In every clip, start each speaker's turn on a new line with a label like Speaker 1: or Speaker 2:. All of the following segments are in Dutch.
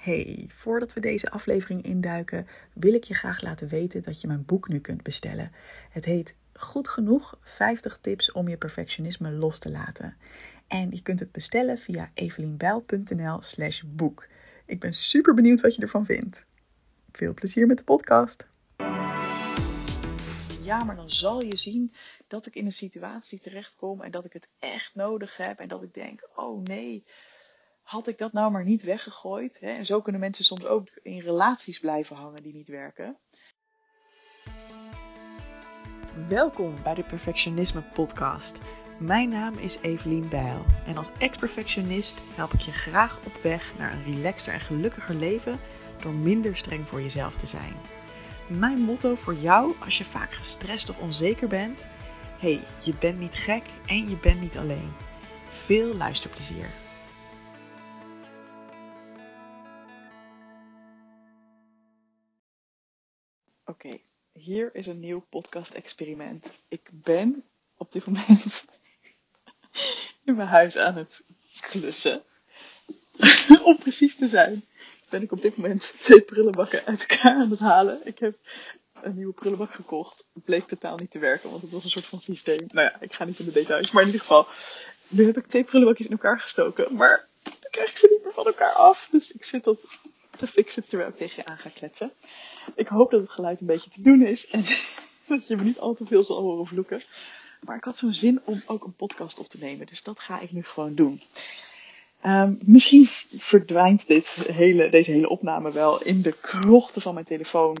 Speaker 1: Hey, voordat we deze aflevering induiken, wil ik je graag laten weten dat je mijn boek nu kunt bestellen. Het heet Goed genoeg 50 tips om je perfectionisme los te laten. En je kunt het bestellen via evelienbijl.nl/slash boek. Ik ben super benieuwd wat je ervan vindt. Veel plezier met de podcast. Ja, maar dan zal je zien dat ik in een situatie terechtkom en dat ik het echt nodig heb en dat ik denk: oh nee had ik dat nou maar niet weggegooid? Hè? En zo kunnen mensen soms ook in relaties blijven hangen die niet werken. Welkom bij de Perfectionisme Podcast. Mijn naam is Evelien Bijl en als ex-perfectionist help ik je graag op weg naar een relaxter en gelukkiger leven door minder streng voor jezelf te zijn. Mijn motto voor jou als je vaak gestrest of onzeker bent: hey, je bent niet gek en je bent niet alleen. Veel luisterplezier. Oké, hier is een nieuw podcast-experiment. Ik ben op dit moment in mijn huis aan het klussen. Om precies te zijn, ben ik op dit moment twee prullenbakken uit elkaar aan het halen. Ik heb een nieuwe prullenbak gekocht. Het bleek totaal niet te werken, want het was een soort van systeem. Nou ja, ik ga niet in de details, maar in ieder geval. Nu heb ik twee prullenbakjes in elkaar gestoken, maar dan krijg ik ze niet meer van elkaar af. Dus ik zit dat te fixen terwijl ik tegen je aan ga kletsen. Ik hoop dat het geluid een beetje te doen is en dat je me niet al te veel zal horen vloeken. Maar ik had zo'n zin om ook een podcast op te nemen, dus dat ga ik nu gewoon doen. Um, misschien verdwijnt dit hele, deze hele opname wel in de krochten van mijn telefoon,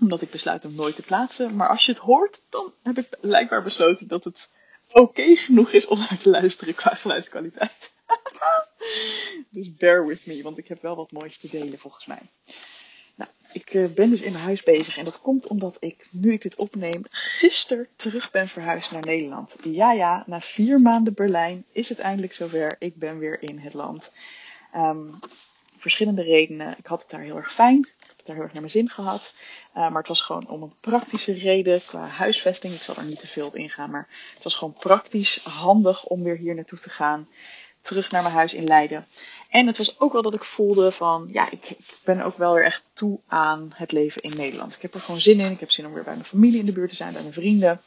Speaker 1: omdat ik besluit hem nooit te plaatsen. Maar als je het hoort, dan heb ik blijkbaar besloten dat het oké genoeg is om naar te luisteren qua geluidskwaliteit. dus bear with me, want ik heb wel wat moois te delen volgens mij. Ik eh, ben dus in mijn huis bezig en dat komt omdat ik, nu ik dit opneem, gisteren terug ben verhuisd naar Nederland. Ja, ja, na vier maanden Berlijn is het eindelijk zover. Ik ben weer in het land. Um, verschillende redenen. Ik had het daar heel erg fijn. Ik heb het daar heel erg naar mijn zin gehad. Uh, maar het was gewoon om een praktische reden qua huisvesting. Ik zal er niet te veel op ingaan, maar het was gewoon praktisch handig om weer hier naartoe te gaan terug naar mijn huis in Leiden. En het was ook wel dat ik voelde van, ja, ik, ik, ben ook wel weer echt toe aan het leven in Nederland. Ik heb er gewoon zin in. Ik heb zin om weer bij mijn familie in de buurt te zijn, bij mijn vrienden.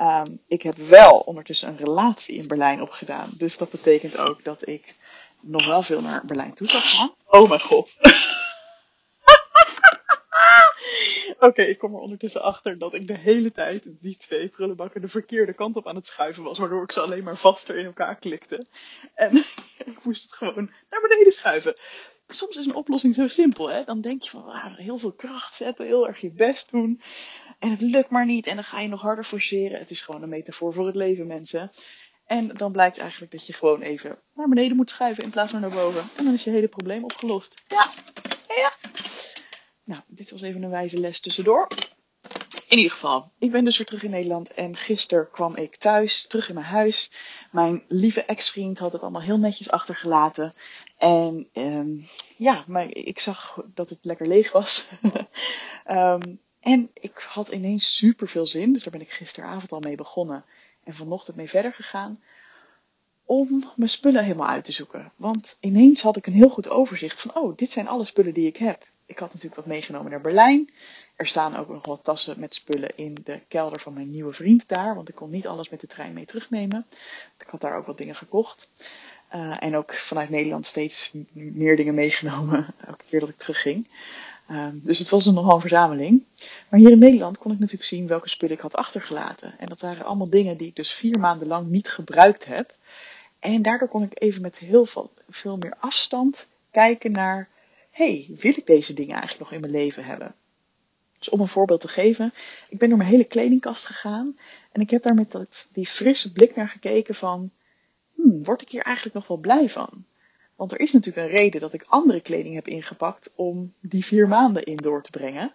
Speaker 1: Um, ik heb wel ondertussen een relatie in Berlijn opgedaan. Dus dat betekent ook dat ik nog wel veel naar Berlijn toe zal gaan. Oh mijn god. Oké, ik kom er ondertussen achter dat ik de hele tijd die twee prullenbakken de verkeerde kant op aan het schuiven was. Waardoor ik ze alleen maar vaster in elkaar klikte. En ik moest het gewoon naar beneden schuiven. Soms is een oplossing zo simpel, hè. Dan denk je van, ah, heel veel kracht zetten, heel erg je best doen. En het lukt maar niet en dan ga je nog harder forceren. Het is gewoon een metafoor voor het leven, mensen. En dan blijkt eigenlijk dat je gewoon even naar beneden moet schuiven in plaats van naar boven. En dan is je hele probleem opgelost. Ja, ja. Nou, dit was even een wijze les tussendoor. In ieder geval, ik ben dus weer terug in Nederland en gisteren kwam ik thuis, terug in mijn huis. Mijn lieve ex-vriend had het allemaal heel netjes achtergelaten. En um, ja, maar ik zag dat het lekker leeg was. um, en ik had ineens super veel zin, dus daar ben ik gisteravond al mee begonnen en vanochtend mee verder gegaan. Om mijn spullen helemaal uit te zoeken. Want ineens had ik een heel goed overzicht van, oh, dit zijn alle spullen die ik heb ik had natuurlijk wat meegenomen naar Berlijn. Er staan ook nog wat tassen met spullen in de kelder van mijn nieuwe vriend daar. Want ik kon niet alles met de trein mee terugnemen. Ik had daar ook wat dingen gekocht. Uh, en ook vanuit Nederland steeds meer dingen meegenomen. Elke keer dat ik terugging. Uh, dus het was een nogal verzameling. Maar hier in Nederland kon ik natuurlijk zien welke spullen ik had achtergelaten. En dat waren allemaal dingen die ik dus vier maanden lang niet gebruikt heb. En daardoor kon ik even met heel veel, veel meer afstand kijken naar hey, wil ik deze dingen eigenlijk nog in mijn leven hebben? Dus om een voorbeeld te geven, ik ben door mijn hele kledingkast gegaan en ik heb daar met dat, die frisse blik naar gekeken van, hmm, word ik hier eigenlijk nog wel blij van? Want er is natuurlijk een reden dat ik andere kleding heb ingepakt om die vier maanden in door te brengen.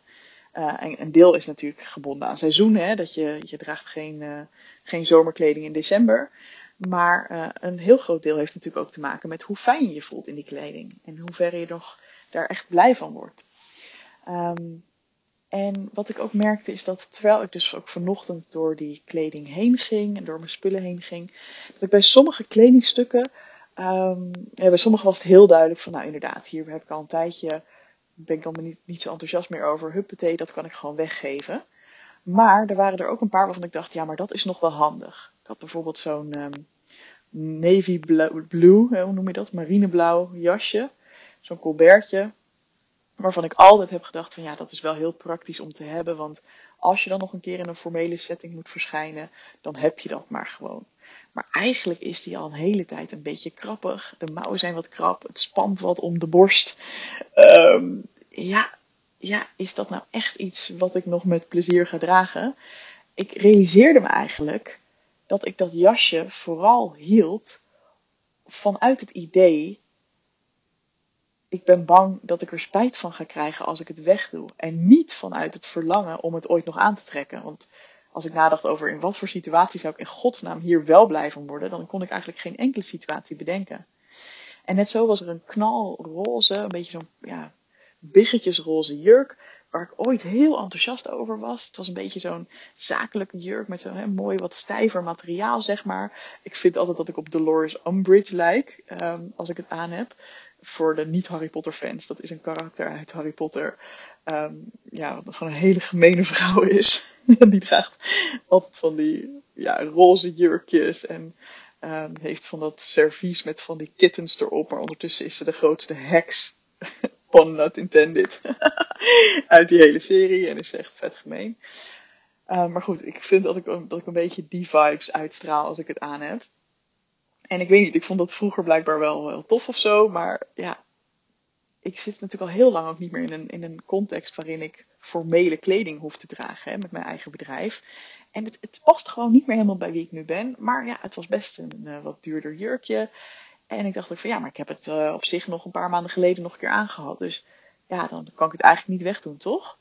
Speaker 1: Uh, en een deel is natuurlijk gebonden aan seizoenen, hè, dat je, je draagt geen, uh, geen zomerkleding in december. Maar uh, een heel groot deel heeft natuurlijk ook te maken met hoe fijn je je voelt in die kleding. En hoe ver je nog daar echt blij van wordt. Um, en wat ik ook merkte is dat terwijl ik dus ook vanochtend door die kleding heen ging en door mijn spullen heen ging, dat ik bij sommige kledingstukken Um, bij sommigen was het heel duidelijk van, nou inderdaad, hier heb ik al een tijdje, ben ik dan niet, niet zo enthousiast meer over. Huppatee, dat kan ik gewoon weggeven. Maar er waren er ook een paar waarvan ik dacht, ja, maar dat is nog wel handig. Ik had bijvoorbeeld zo'n um, navy blue, hoe noem je dat? Marineblauw jasje. Zo'n colbertje. Waarvan ik altijd heb gedacht van ja, dat is wel heel praktisch om te hebben. Want als je dan nog een keer in een formele setting moet verschijnen, dan heb je dat maar gewoon. Maar eigenlijk is die al een hele tijd een beetje krappig. De mouwen zijn wat krap. Het spant wat om de borst. Um, ja, ja, is dat nou echt iets wat ik nog met plezier ga dragen? Ik realiseerde me eigenlijk dat ik dat jasje vooral hield vanuit het idee. Ik ben bang dat ik er spijt van ga krijgen als ik het wegdoe. En niet vanuit het verlangen om het ooit nog aan te trekken. Want als ik nadacht over in wat voor situatie zou ik in godsnaam hier wel blij van worden, dan kon ik eigenlijk geen enkele situatie bedenken. En net zo was er een knalroze, een beetje zo'n ja, biggetjesroze jurk, waar ik ooit heel enthousiast over was. Het was een beetje zo'n zakelijke jurk met zo'n mooi wat stijver materiaal, zeg maar. Ik vind altijd dat ik op Dolores Umbridge lijk, um, als ik het aan heb. Voor de niet-Harry Potter fans. Dat is een karakter uit Harry Potter. Um, ja, wat gewoon een hele gemene vrouw is. die draagt altijd van die ja, roze jurkjes en um, heeft van dat servies met van die kittens erop. Maar ondertussen is ze de grootste heks pun not intended, uit die hele serie en is echt vet gemeen. Uh, maar goed, ik vind dat ik, dat ik een beetje die vibes uitstraal als ik het aan heb. En ik weet niet, ik vond dat vroeger blijkbaar wel, tof of zo, maar ja, ik zit natuurlijk al heel lang ook niet meer in een, in een context waarin ik formele kleding hoef te dragen hè, met mijn eigen bedrijf. En het, het, past gewoon niet meer helemaal bij wie ik nu ben. Maar ja, het was best een uh, wat duurder jurkje. En ik dacht ook van ja, maar ik heb het uh, op zich nog een paar maanden geleden nog een keer aangehad. Dus ja, dan kan ik het eigenlijk niet wegdoen, toch?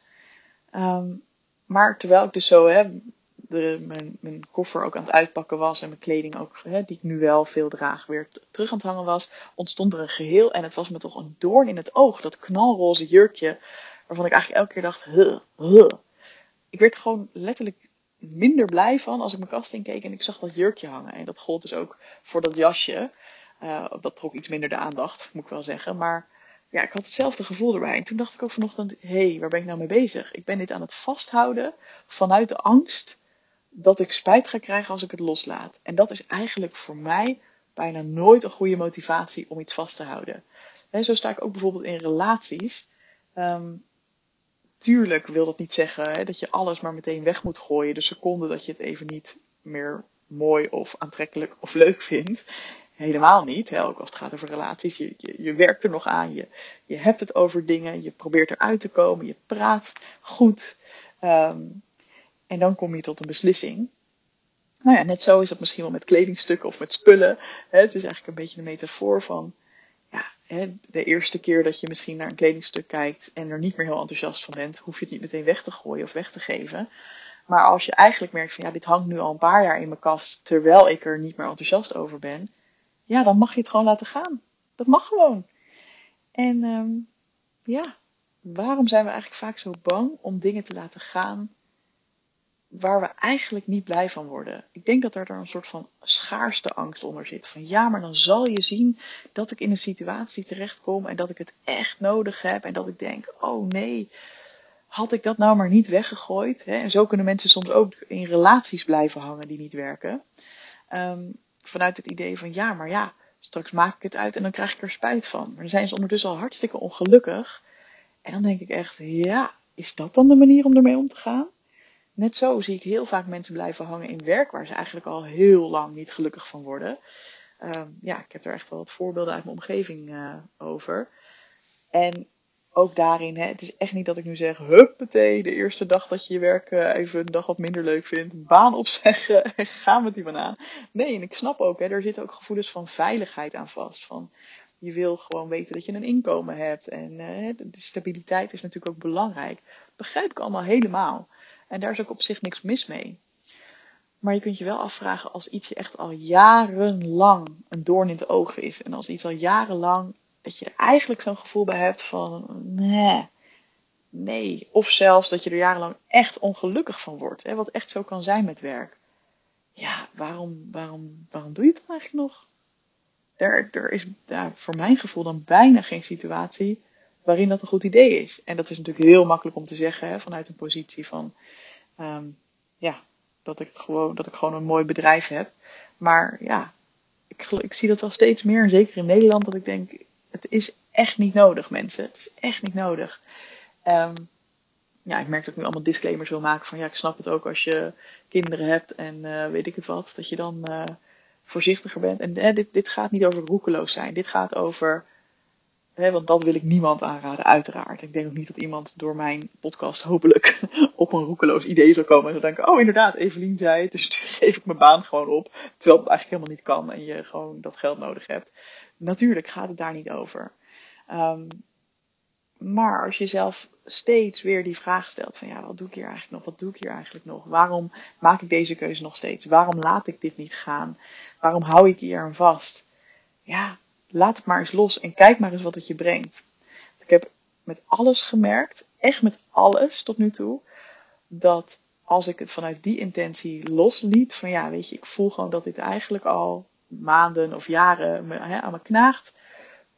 Speaker 1: Um, maar terwijl ik dus zo hè, mijn, mijn, koffer ook aan het uitpakken was en mijn kleding ook, hè, die ik nu wel veel draag, weer terug aan het hangen was, ontstond er een geheel. En het was me toch een doorn in het oog, dat knalroze jurkje, waarvan ik eigenlijk elke keer dacht, huh. Ik werd gewoon letterlijk minder blij van als ik mijn kast inkeek en ik zag dat jurkje hangen. En dat gold dus ook voor dat jasje. Uh, dat trok iets minder de aandacht, moet ik wel zeggen. Maar ja, ik had hetzelfde gevoel erbij. En toen dacht ik ook vanochtend, hé, hey, waar ben ik nou mee bezig? Ik ben dit aan het vasthouden vanuit de angst dat ik spijt ga krijgen als ik het loslaat. En dat is eigenlijk voor mij bijna nooit een goede motivatie om iets vast te houden. En zo sta ik ook bijvoorbeeld in relaties. Um, tuurlijk wil dat niet zeggen hè, dat je alles maar meteen weg moet gooien de seconde dat je het even niet meer mooi of aantrekkelijk of leuk vindt. Helemaal niet. Hè? Ook als het gaat over relaties. Je, je, je, werkt er nog aan. Je, je hebt het over dingen. Je probeert eruit te komen. Je praat goed. Um, en dan kom je tot een beslissing. Nou ja, net zo is dat misschien wel met kledingstukken of met spullen. Het is eigenlijk een beetje een metafoor van. Ja, de eerste keer dat je misschien naar een kledingstuk kijkt en er niet meer heel enthousiast van bent, hoef je het niet meteen weg te gooien of weg te geven. Maar als je eigenlijk merkt van ja, dit hangt nu al een paar jaar in mijn kast terwijl ik er niet meer enthousiast over ben, ja, dan mag je het gewoon laten gaan. Dat mag gewoon. En um, ja, waarom zijn we eigenlijk vaak zo bang om dingen te laten gaan waar we eigenlijk niet blij van worden? Ik denk dat er een soort van schaarste angst onder zit. Van ja, maar dan zal je zien dat ik in een situatie terechtkom en dat ik het echt nodig heb. En dat ik denk, oh nee, had ik dat nou maar niet weggegooid? Hè? En zo kunnen mensen soms ook in relaties blijven hangen die niet werken. Um, vanuit het idee van ja, maar ja, straks maak ik het uit en dan krijg ik er spijt van. Maar dan zijn ze ondertussen al hartstikke ongelukkig. En dan denk ik echt, ja, is dat dan de manier om ermee om te gaan? Net zo zie ik heel vaak mensen blijven hangen in werk waar ze eigenlijk al heel lang niet gelukkig van worden. Um, ja, ik heb er echt wel wat voorbeelden uit mijn omgeving uh, over. En ook daarin, hè, het is echt niet dat ik nu zeg, huppatee, de eerste dag dat je je werk uh, even een dag wat minder leuk vindt, baan opzeggen en ga met die banaan. Nee, en ik snap ook, hè, er zitten ook gevoelens van veiligheid aan vast. Van, je wil gewoon weten dat je een inkomen hebt en uh, de stabiliteit is natuurlijk ook belangrijk. begrijp ik allemaal helemaal. En daar is ook op zich niks mis mee. Maar je kunt je wel afvragen als iets je echt al jarenlang een doorn in het oog is. En als iets al jarenlang dat je er eigenlijk zo'n gevoel bij hebt van nee, nee. Of zelfs dat je er jarenlang echt ongelukkig van wordt. Hè, wat echt zo kan zijn met werk. Ja, waarom, waarom, waarom doe je het dan eigenlijk nog? er, er is ja, voor mijn gevoel dan bijna geen situatie waarin dat een goed idee is. En dat is natuurlijk heel makkelijk om te zeggen hè, vanuit een positie van ehm, ja, dat ik het gewoon, dat ik gewoon een mooi bedrijf heb. Maar ja, ik, ik zie dat wel steeds meer, zeker in Nederland, dat ik denk, het is echt niet nodig, mensen. Het is echt niet nodig. Um, ja, ik merk dat ik nu allemaal disclaimers wil maken van ja, ik snap het ook als je kinderen hebt en uh, weet ik het wat, dat je dan uh, voorzichtiger bent. En dit, dit gaat niet over roekeloos zijn. Dit gaat over, want dat wil ik niemand aanraden, uiteraard. Ik denk ook niet dat iemand door mijn podcast hopelijk op een roekeloos idee zal komen en zal denken, oh inderdaad, Evelien zei het, dus geef ik mijn baan gewoon op. Terwijl het eigenlijk helemaal niet kan en je gewoon dat geld nodig hebt. Natuurlijk gaat het daar niet over. Um, maar als je zelf steeds weer die vraag stelt van ja, wat doe ik hier eigenlijk nog? Wat doe ik hier eigenlijk nog? Waarom maak ik deze keuze nog steeds? Waarom laat ik dit niet gaan? Waarom hou ik hier aan vast? Ja, laat het maar eens los en kijk maar eens wat het je brengt. Ik heb met alles gemerkt, echt met alles tot nu toe, dat als ik het vanuit die intentie losliet, van ja, weet je, ik voel gewoon dat dit eigenlijk al maanden of jaren me, aan me knaagt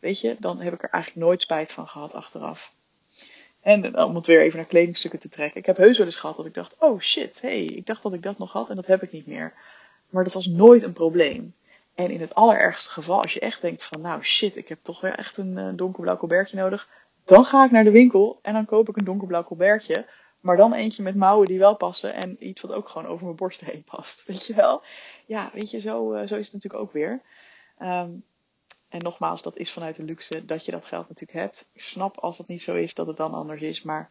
Speaker 1: weet je, dan heb ik er eigenlijk nooit spijt van gehad achteraf. En om het weer even naar kledingstukken te trekken. Ik heb heus wel eens gehad dat ik dacht, oh shit, hey, ik dacht dat ik dat nog had en dat heb ik niet meer. Maar dat was nooit een probleem. En in het allerergste geval, als je echt denkt van, nou shit, ik heb toch weer echt een uh, donkerblauw colbertje nodig. Dan ga ik naar de winkel en dan koop ik een donkerblauw colbertje. Maar dan eentje met mouwen die wel passen en iets wat ook gewoon over mijn borst heen past. Weet je wel? Ja, weet je, zo, uh, zo is het natuurlijk ook weer. Um, en nogmaals, dat is vanuit de luxe dat je dat geld natuurlijk hebt. Ik snap als dat niet zo is dat het dan anders is. Maar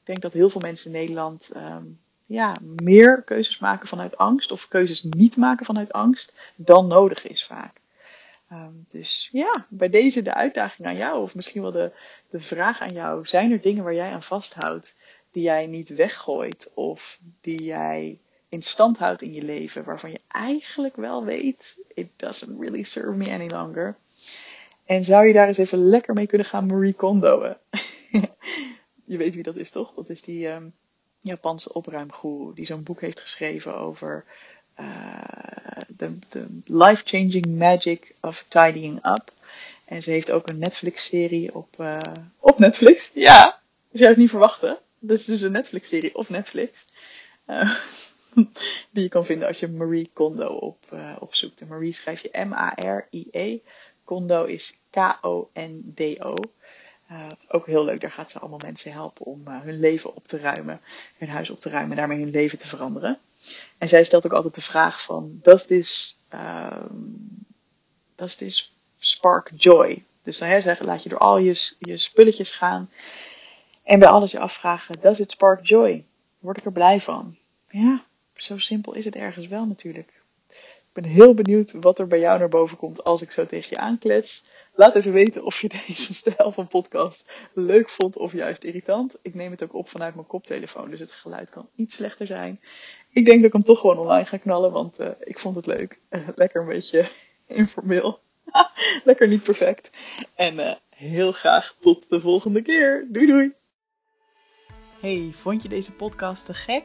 Speaker 1: ik denk dat heel veel mensen in Nederland um, ja, meer keuzes maken vanuit angst. Of keuzes niet maken vanuit angst dan nodig is vaak. Um, dus ja, bij deze de uitdaging aan jou. Of misschien wel de, de vraag aan jou. Zijn er dingen waar jij aan vasthoudt die jij niet weggooit? Of die jij in stand houdt in je leven. Waarvan je eigenlijk wel weet, it doesn't really serve me any longer. En zou je daar eens even lekker mee kunnen gaan Marie Kondoen? je weet wie dat is, toch? Dat is die um, Japanse opruimgoeroe die zo'n boek heeft geschreven over de uh, life-changing magic of tidying up. En ze heeft ook een Netflix-serie op, uh, op Netflix. Ja, je zou het niet verwachten. Dat is dus een Netflix-serie op Netflix. Uh, die je kan vinden als je Marie Kondo op, opzoekt. En Marie schrijf je M-A-R-I-E. Kondo is K-O-N-D-O. Uh, ook heel leuk, daar gaat ze allemaal mensen helpen om uh, hun leven op te ruimen, hun huis op te ruimen en daarmee hun leven te veranderen. En zij stelt ook altijd de vraag van, does this, um, does this spark joy? Dus dan laat je door al je, je spulletjes gaan en bij alles je afvragen, does it spark joy? Word ik er blij van? Ja, zo simpel is het ergens wel natuurlijk. Ik ben heel benieuwd wat er bij jou naar boven komt als ik zo tegen je aanklets. Laat even weten of je deze stijl van podcast leuk vond of juist irritant. Ik neem het ook op vanuit mijn koptelefoon, dus het geluid kan iets slechter zijn. Ik denk dat ik hem toch gewoon online ga knallen, want uh, ik vond het leuk. Lekker een beetje informeel. lekker niet perfect. En uh, heel graag tot de volgende keer. Doei doei! Hey, vond je deze podcast te gek?